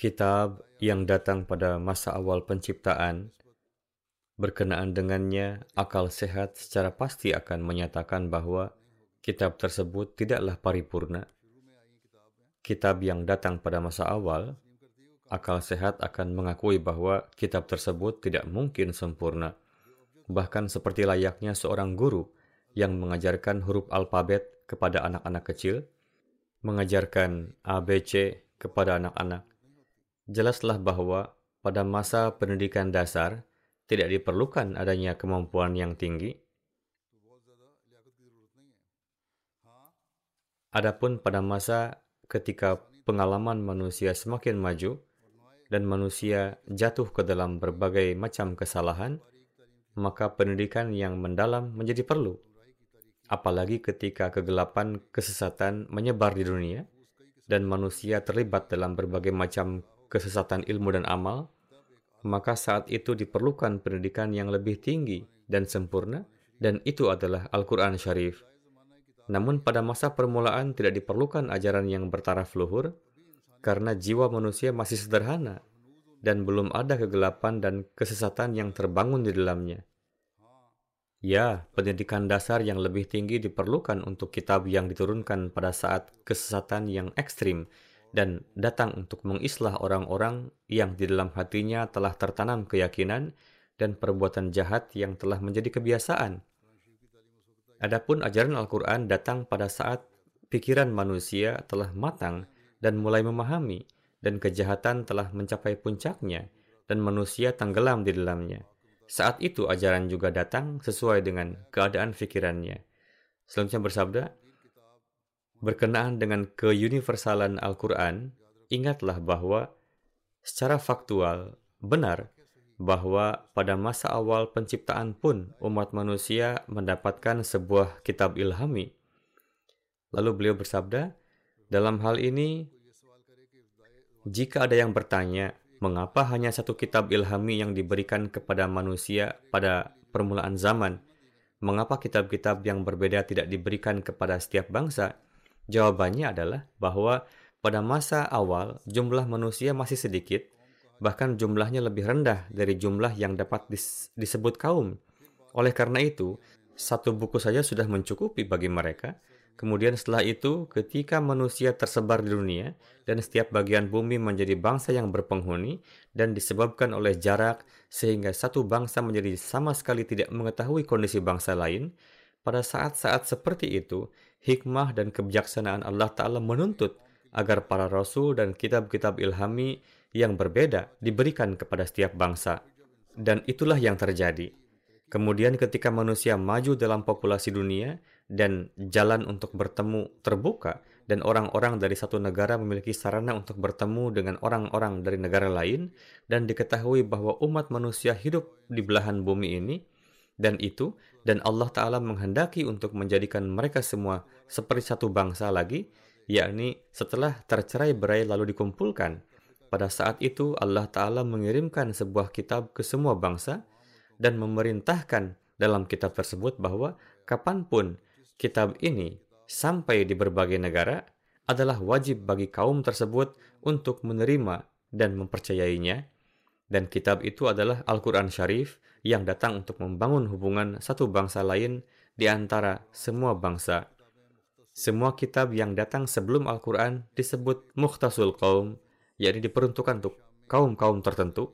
kitab yang datang pada masa awal penciptaan, berkenaan dengannya akal sehat secara pasti akan menyatakan bahwa kitab tersebut tidaklah paripurna. Kitab yang datang pada masa awal, akal sehat akan mengakui bahwa kitab tersebut tidak mungkin sempurna. Bahkan seperti layaknya seorang guru yang mengajarkan huruf alfabet kepada anak-anak kecil, mengajarkan ABC kepada anak-anak, jelaslah bahwa pada masa pendidikan dasar tidak diperlukan adanya kemampuan yang tinggi. Adapun pada masa ketika pengalaman manusia semakin maju dan manusia jatuh ke dalam berbagai macam kesalahan, maka pendidikan yang mendalam menjadi perlu. Apalagi ketika kegelapan kesesatan menyebar di dunia dan manusia terlibat dalam berbagai macam kesesatan ilmu dan amal, maka saat itu diperlukan pendidikan yang lebih tinggi dan sempurna, dan itu adalah Al-Quran Syarif. Namun pada masa permulaan tidak diperlukan ajaran yang bertaraf luhur, karena jiwa manusia masih sederhana, dan belum ada kegelapan dan kesesatan yang terbangun di dalamnya. Ya, pendidikan dasar yang lebih tinggi diperlukan untuk kitab yang diturunkan pada saat kesesatan yang ekstrim, dan datang untuk mengislah orang-orang yang di dalam hatinya telah tertanam keyakinan dan perbuatan jahat yang telah menjadi kebiasaan. Adapun ajaran Al-Quran datang pada saat pikiran manusia telah matang dan mulai memahami, dan kejahatan telah mencapai puncaknya, dan manusia tenggelam di dalamnya. Saat itu ajaran juga datang sesuai dengan keadaan pikirannya. Selanjutnya bersabda, berkenaan dengan keuniversalan Al-Quran, ingatlah bahwa secara faktual benar bahwa pada masa awal penciptaan pun umat manusia mendapatkan sebuah kitab ilhami. Lalu beliau bersabda, dalam hal ini, jika ada yang bertanya, mengapa hanya satu kitab ilhami yang diberikan kepada manusia pada permulaan zaman? Mengapa kitab-kitab yang berbeda tidak diberikan kepada setiap bangsa? Jawabannya adalah bahwa pada masa awal jumlah manusia masih sedikit, bahkan jumlahnya lebih rendah dari jumlah yang dapat dis disebut kaum. Oleh karena itu, satu buku saja sudah mencukupi bagi mereka. Kemudian setelah itu, ketika manusia tersebar di dunia dan setiap bagian bumi menjadi bangsa yang berpenghuni dan disebabkan oleh jarak sehingga satu bangsa menjadi sama sekali tidak mengetahui kondisi bangsa lain, pada saat-saat seperti itu, hikmah dan kebijaksanaan Allah Ta'ala menuntut agar para rasul dan kitab-kitab ilhami yang berbeda diberikan kepada setiap bangsa. Dan itulah yang terjadi. Kemudian ketika manusia maju dalam populasi dunia dan jalan untuk bertemu terbuka dan orang-orang dari satu negara memiliki sarana untuk bertemu dengan orang-orang dari negara lain dan diketahui bahwa umat manusia hidup di belahan bumi ini dan itu dan Allah Ta'ala menghendaki untuk menjadikan mereka semua seperti satu bangsa lagi, yakni setelah tercerai berai lalu dikumpulkan. Pada saat itu Allah Ta'ala mengirimkan sebuah kitab ke semua bangsa dan memerintahkan dalam kitab tersebut bahwa kapan pun kitab ini sampai di berbagai negara adalah wajib bagi kaum tersebut untuk menerima dan mempercayainya dan kitab itu adalah Al-Quran Syarif yang datang untuk membangun hubungan satu bangsa lain di antara semua bangsa. Semua kitab yang datang sebelum Al-Quran disebut Mukhtasul Qaum, yakni diperuntukkan untuk kaum-kaum tertentu,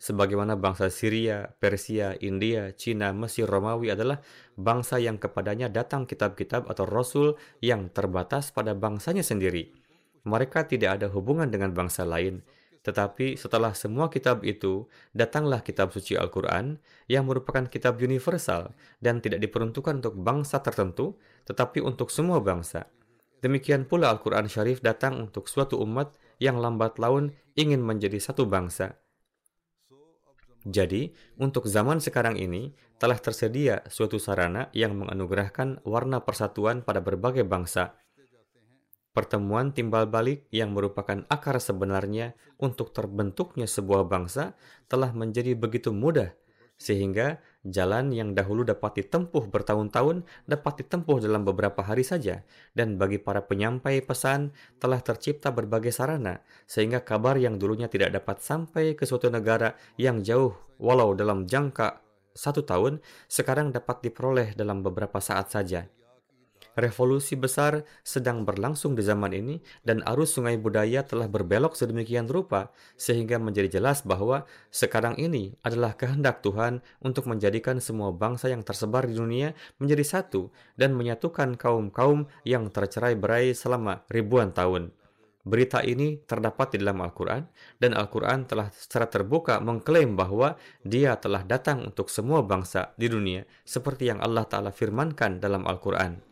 sebagaimana bangsa Syria, Persia, India, Cina, Mesir, Romawi adalah bangsa yang kepadanya datang kitab-kitab atau rasul yang terbatas pada bangsanya sendiri. Mereka tidak ada hubungan dengan bangsa lain, tetapi setelah semua kitab itu, datanglah kitab suci Al-Quran yang merupakan kitab universal dan tidak diperuntukkan untuk bangsa tertentu, tetapi untuk semua bangsa. Demikian pula Al-Quran Syarif datang untuk suatu umat yang lambat laun ingin menjadi satu bangsa. Jadi, untuk zaman sekarang ini, telah tersedia suatu sarana yang menganugerahkan warna persatuan pada berbagai bangsa. Pertemuan timbal balik yang merupakan akar sebenarnya untuk terbentuknya sebuah bangsa telah menjadi begitu mudah, sehingga jalan yang dahulu dapat ditempuh bertahun-tahun dapat ditempuh dalam beberapa hari saja, dan bagi para penyampai pesan telah tercipta berbagai sarana, sehingga kabar yang dulunya tidak dapat sampai ke suatu negara yang jauh walau dalam jangka satu tahun, sekarang dapat diperoleh dalam beberapa saat saja. Revolusi besar sedang berlangsung di zaman ini dan arus sungai budaya telah berbelok sedemikian rupa sehingga menjadi jelas bahwa sekarang ini adalah kehendak Tuhan untuk menjadikan semua bangsa yang tersebar di dunia menjadi satu dan menyatukan kaum-kaum yang tercerai-berai selama ribuan tahun. Berita ini terdapat di dalam Al-Quran, dan Al-Quran telah secara terbuka mengklaim bahwa dia telah datang untuk semua bangsa di dunia, seperti yang Allah Ta'ala firmankan dalam Al-Quran.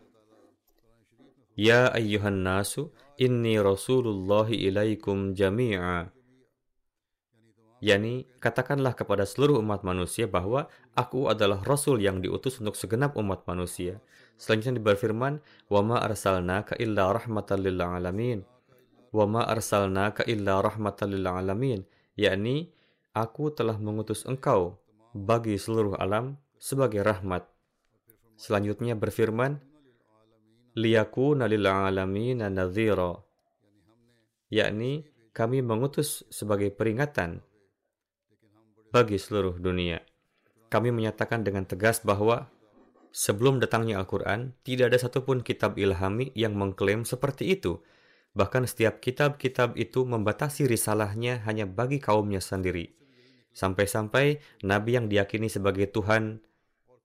Ya ayyuhan nasu, inni rasulullahi ilaikum jami'a. Yani, katakanlah kepada seluruh umat manusia bahwa aku adalah Rasul yang diutus untuk segenap umat manusia. Selanjutnya berfirman, وَمَا أَرْسَلْنَاكَ إِلَّا رَحْمَةً لِلْعَالَمِينَ wa ma arsalnaka illa rahmatan lil alamin yakni aku telah mengutus engkau bagi seluruh alam sebagai rahmat selanjutnya berfirman liyakuna lil alamin nadhira yakni kami mengutus sebagai peringatan bagi seluruh dunia kami menyatakan dengan tegas bahwa sebelum datangnya Al-Quran, tidak ada satupun kitab ilhami yang mengklaim seperti itu. Bahkan setiap kitab-kitab itu membatasi risalahnya hanya bagi kaumnya sendiri. Sampai-sampai Nabi yang diyakini sebagai Tuhan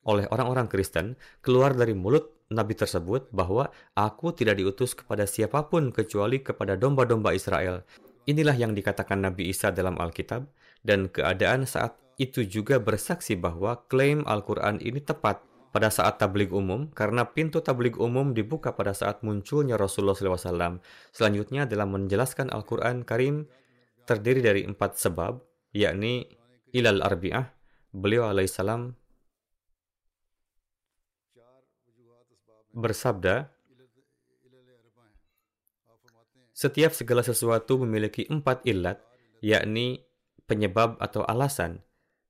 oleh orang-orang Kristen keluar dari mulut Nabi tersebut bahwa aku tidak diutus kepada siapa pun kecuali kepada domba-domba Israel. Inilah yang dikatakan Nabi Isa dalam Alkitab dan keadaan saat itu juga bersaksi bahwa klaim Al-Quran ini tepat pada saat tablik umum karena pintu tablik umum dibuka pada saat munculnya Rasulullah SAW. Selanjutnya dalam menjelaskan Al-Quran Karim terdiri dari empat sebab, yakni ilal arbi'ah, beliau alaihissalam bersabda, setiap segala sesuatu memiliki empat ilat, yakni penyebab atau alasan.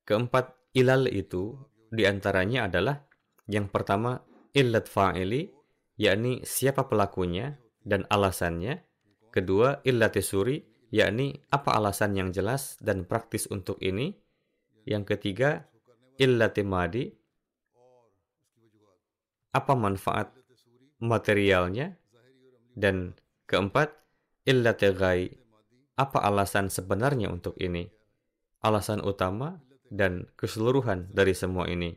Keempat ilal itu di antaranya adalah yang pertama, illat fa'ili, yakni siapa pelakunya dan alasannya. Kedua, illat suri, yakni apa alasan yang jelas dan praktis untuk ini. Yang ketiga, illat madi, apa manfaat materialnya. Dan keempat, illat ghai, apa alasan sebenarnya untuk ini. Alasan utama dan keseluruhan dari semua ini.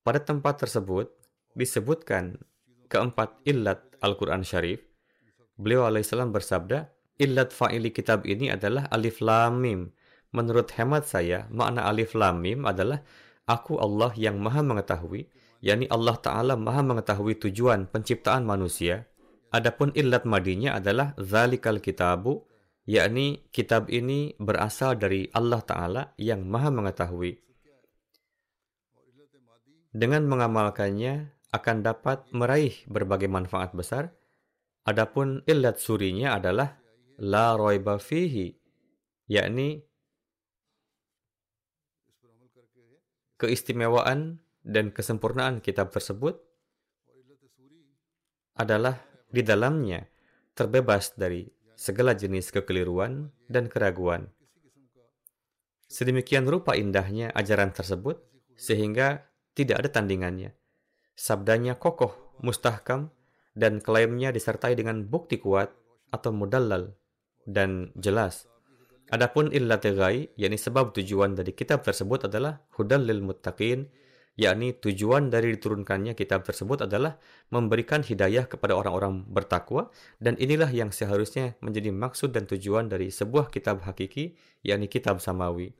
pada tempat tersebut disebutkan keempat illat Al-Quran Syarif. Beliau alaihissalam bersabda, illat fa'ili kitab ini adalah alif lam mim. Menurut hemat saya, makna alif lam mim adalah aku Allah yang maha mengetahui, yakni Allah Ta'ala maha mengetahui tujuan penciptaan manusia. Adapun illat madinya adalah zalikal kitabu, yakni kitab ini berasal dari Allah Ta'ala yang maha mengetahui. Dengan mengamalkannya, akan dapat meraih berbagai manfaat besar. Adapun illat surinya adalah la roiba fihi, yakni keistimewaan dan kesempurnaan kitab tersebut adalah di dalamnya terbebas dari segala jenis kekeliruan dan keraguan. Sedemikian rupa indahnya ajaran tersebut sehingga tidak ada tandingannya. Sabdanya kokoh, mustahkam, dan klaimnya disertai dengan bukti kuat atau mudallal dan jelas. Adapun illat ghai, yakni sebab tujuan dari kitab tersebut adalah hudal lil muttaqin, yakni tujuan dari diturunkannya kitab tersebut adalah memberikan hidayah kepada orang-orang bertakwa dan inilah yang seharusnya menjadi maksud dan tujuan dari sebuah kitab hakiki, yakni kitab samawi.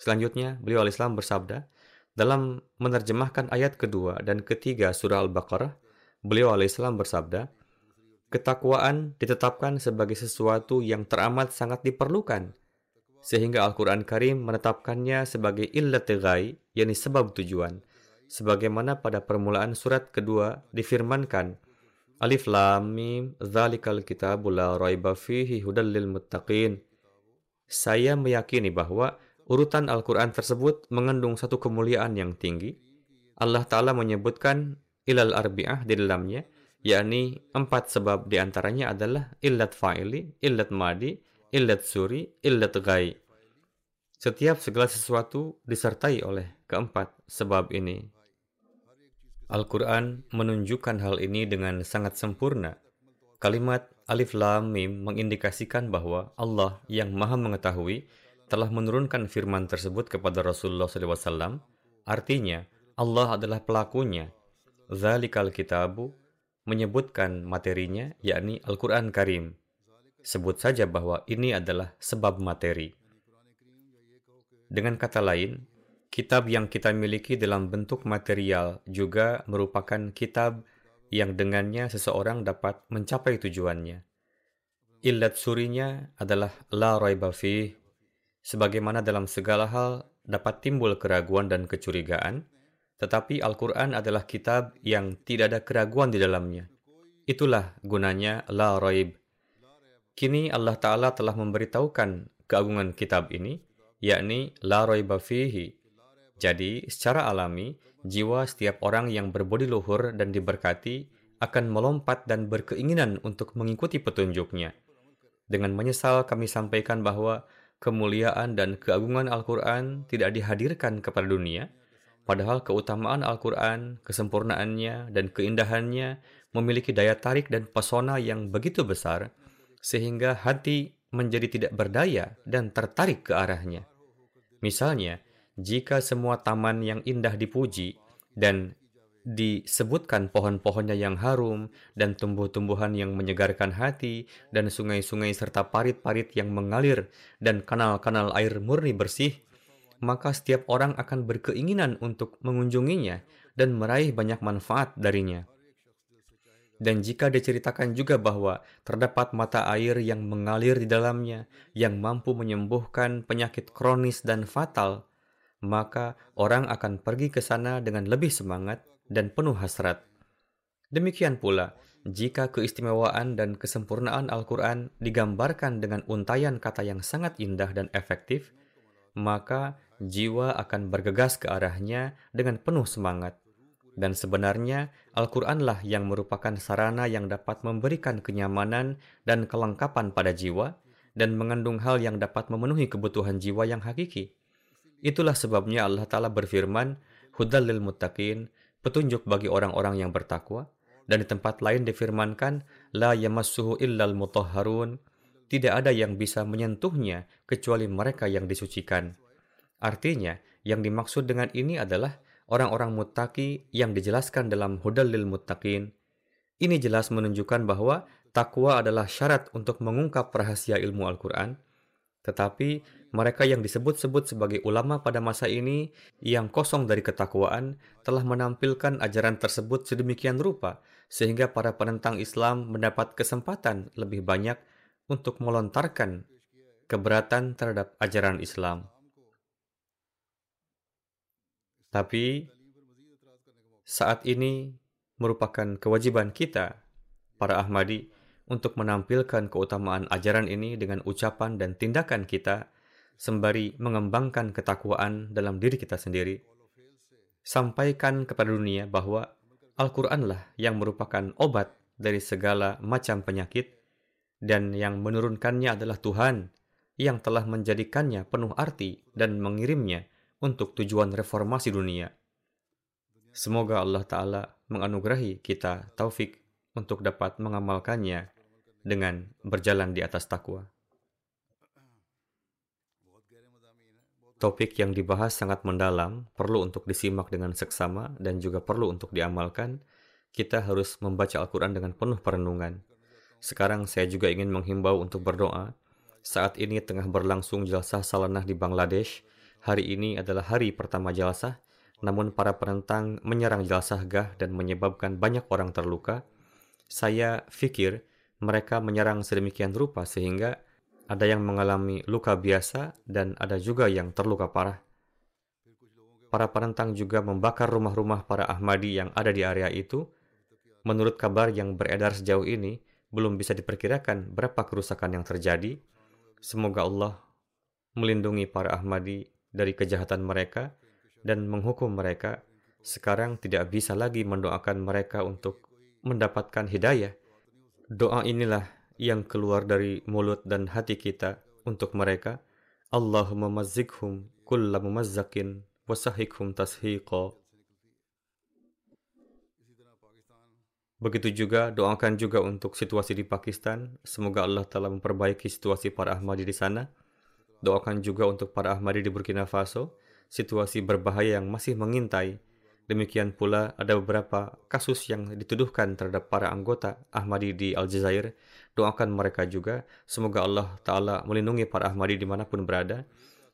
Selanjutnya, beliau al-Islam bersabda, dalam menerjemahkan ayat kedua dan ketiga surah Al-Baqarah, beliau alaihissalam bersabda, Ketakwaan ditetapkan sebagai sesuatu yang teramat sangat diperlukan, sehingga Al-Quran Karim menetapkannya sebagai illat ghai, yakni sebab tujuan, sebagaimana pada permulaan surat kedua difirmankan, Alif Lam Mim, Zalikal Kitabul Raiba Muttaqin. Saya meyakini bahwa Urutan Al-Quran tersebut mengandung satu kemuliaan yang tinggi. Allah Ta'ala menyebutkan ilal arbi'ah di dalamnya, yakni empat sebab di antaranya adalah illat fa'ili, illat madi, illat suri, illat ghai. Setiap segala sesuatu disertai oleh keempat sebab ini. Al-Quran menunjukkan hal ini dengan sangat sempurna. Kalimat Alif Lam Mim mengindikasikan bahwa Allah yang maha mengetahui telah menurunkan firman tersebut kepada Rasulullah SAW, artinya Allah adalah pelakunya. Zalikal kitabu menyebutkan materinya, yakni Al-Quran Karim. Sebut saja bahwa ini adalah sebab materi. Dengan kata lain, kitab yang kita miliki dalam bentuk material juga merupakan kitab yang dengannya seseorang dapat mencapai tujuannya. Illat surinya adalah la raiba fih Sebagaimana dalam segala hal dapat timbul keraguan dan kecurigaan, tetapi Al-Quran adalah kitab yang tidak ada keraguan di dalamnya. Itulah gunanya la raib. Kini Allah Ta'ala telah memberitahukan keagungan kitab ini, yakni la raiba fihi. Jadi, secara alami, jiwa setiap orang yang berbodi luhur dan diberkati akan melompat dan berkeinginan untuk mengikuti petunjuknya. Dengan menyesal kami sampaikan bahwa kemuliaan dan keagungan Al-Quran tidak dihadirkan kepada dunia, padahal keutamaan Al-Quran, kesempurnaannya, dan keindahannya memiliki daya tarik dan pesona yang begitu besar, sehingga hati menjadi tidak berdaya dan tertarik ke arahnya. Misalnya, jika semua taman yang indah dipuji dan disebutkan pohon-pohonnya yang harum dan tumbuh-tumbuhan yang menyegarkan hati dan sungai-sungai serta parit-parit yang mengalir dan kanal-kanal air murni bersih, maka setiap orang akan berkeinginan untuk mengunjunginya dan meraih banyak manfaat darinya. Dan jika diceritakan juga bahwa terdapat mata air yang mengalir di dalamnya yang mampu menyembuhkan penyakit kronis dan fatal, maka orang akan pergi ke sana dengan lebih semangat dan penuh hasrat. Demikian pula, jika keistimewaan dan kesempurnaan Al-Quran digambarkan dengan untayan kata yang sangat indah dan efektif, maka jiwa akan bergegas ke arahnya dengan penuh semangat. Dan sebenarnya, Al-Quranlah yang merupakan sarana yang dapat memberikan kenyamanan dan kelengkapan pada jiwa, dan mengandung hal yang dapat memenuhi kebutuhan jiwa yang hakiki. Itulah sebabnya Allah Ta'ala berfirman, Hudal lil petunjuk bagi orang-orang yang bertakwa, dan di tempat lain difirmankan, La yamassuhu illal mutahharun, tidak ada yang bisa menyentuhnya kecuali mereka yang disucikan. Artinya, yang dimaksud dengan ini adalah orang-orang muttaqi yang dijelaskan dalam Hudal lil Muttaqin. Ini jelas menunjukkan bahwa takwa adalah syarat untuk mengungkap rahasia ilmu Al-Quran. Tetapi mereka yang disebut-sebut sebagai ulama pada masa ini yang kosong dari ketakwaan telah menampilkan ajaran tersebut sedemikian rupa sehingga para penentang Islam mendapat kesempatan lebih banyak untuk melontarkan keberatan terhadap ajaran Islam. Tapi saat ini merupakan kewajiban kita, para Ahmadi, untuk menampilkan keutamaan ajaran ini dengan ucapan dan tindakan kita, sembari mengembangkan ketakwaan dalam diri kita sendiri. Sampaikan kepada dunia bahwa Al-Quranlah yang merupakan obat dari segala macam penyakit, dan yang menurunkannya adalah Tuhan yang telah menjadikannya penuh arti dan mengirimnya untuk tujuan reformasi dunia. Semoga Allah Ta'ala menganugerahi kita taufik untuk dapat mengamalkannya dengan berjalan di atas takwa. Topik yang dibahas sangat mendalam, perlu untuk disimak dengan seksama dan juga perlu untuk diamalkan. Kita harus membaca Al-Quran dengan penuh perenungan. Sekarang saya juga ingin menghimbau untuk berdoa. Saat ini tengah berlangsung jelasah salanah di Bangladesh, Hari ini adalah hari pertama jelasah, namun para penentang menyerang jelasah Gah dan menyebabkan banyak orang terluka. Saya pikir mereka menyerang sedemikian rupa sehingga ada yang mengalami luka biasa dan ada juga yang terluka parah. Para penentang juga membakar rumah-rumah para Ahmadi yang ada di area itu. Menurut kabar yang beredar sejauh ini, belum bisa diperkirakan berapa kerusakan yang terjadi. Semoga Allah melindungi para Ahmadi dari kejahatan mereka dan menghukum mereka, sekarang tidak bisa lagi mendoakan mereka untuk mendapatkan hidayah. Doa inilah yang keluar dari mulut dan hati kita untuk mereka. Allahumma mazzikhum kulla mumazzakin wasahikhum tashiqa. Begitu juga doakan juga untuk situasi di Pakistan. Semoga Allah telah memperbaiki situasi para Ahmadi di sana Doakan juga untuk para Ahmadi di Burkina Faso, situasi berbahaya yang masih mengintai. Demikian pula ada beberapa kasus yang dituduhkan terhadap para anggota Ahmadi di Aljazair. Doakan mereka juga. Semoga Allah Ta'ala melindungi para Ahmadi di mana pun berada.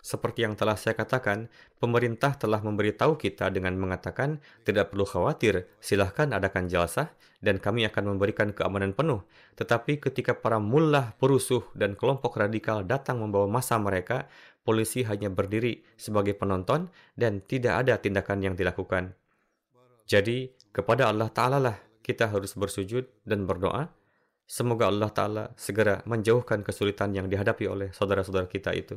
Seperti yang telah saya katakan, pemerintah telah memberitahu kita dengan mengatakan tidak perlu khawatir, silahkan adakan jalsah dan kami akan memberikan keamanan penuh. Tetapi ketika para mullah perusuh dan kelompok radikal datang membawa masa mereka, polisi hanya berdiri sebagai penonton dan tidak ada tindakan yang dilakukan. Jadi, kepada Allah Ta'ala lah kita harus bersujud dan berdoa. Semoga Allah Ta'ala segera menjauhkan kesulitan yang dihadapi oleh saudara-saudara kita itu.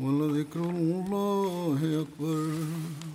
ولذكر الله أكبر.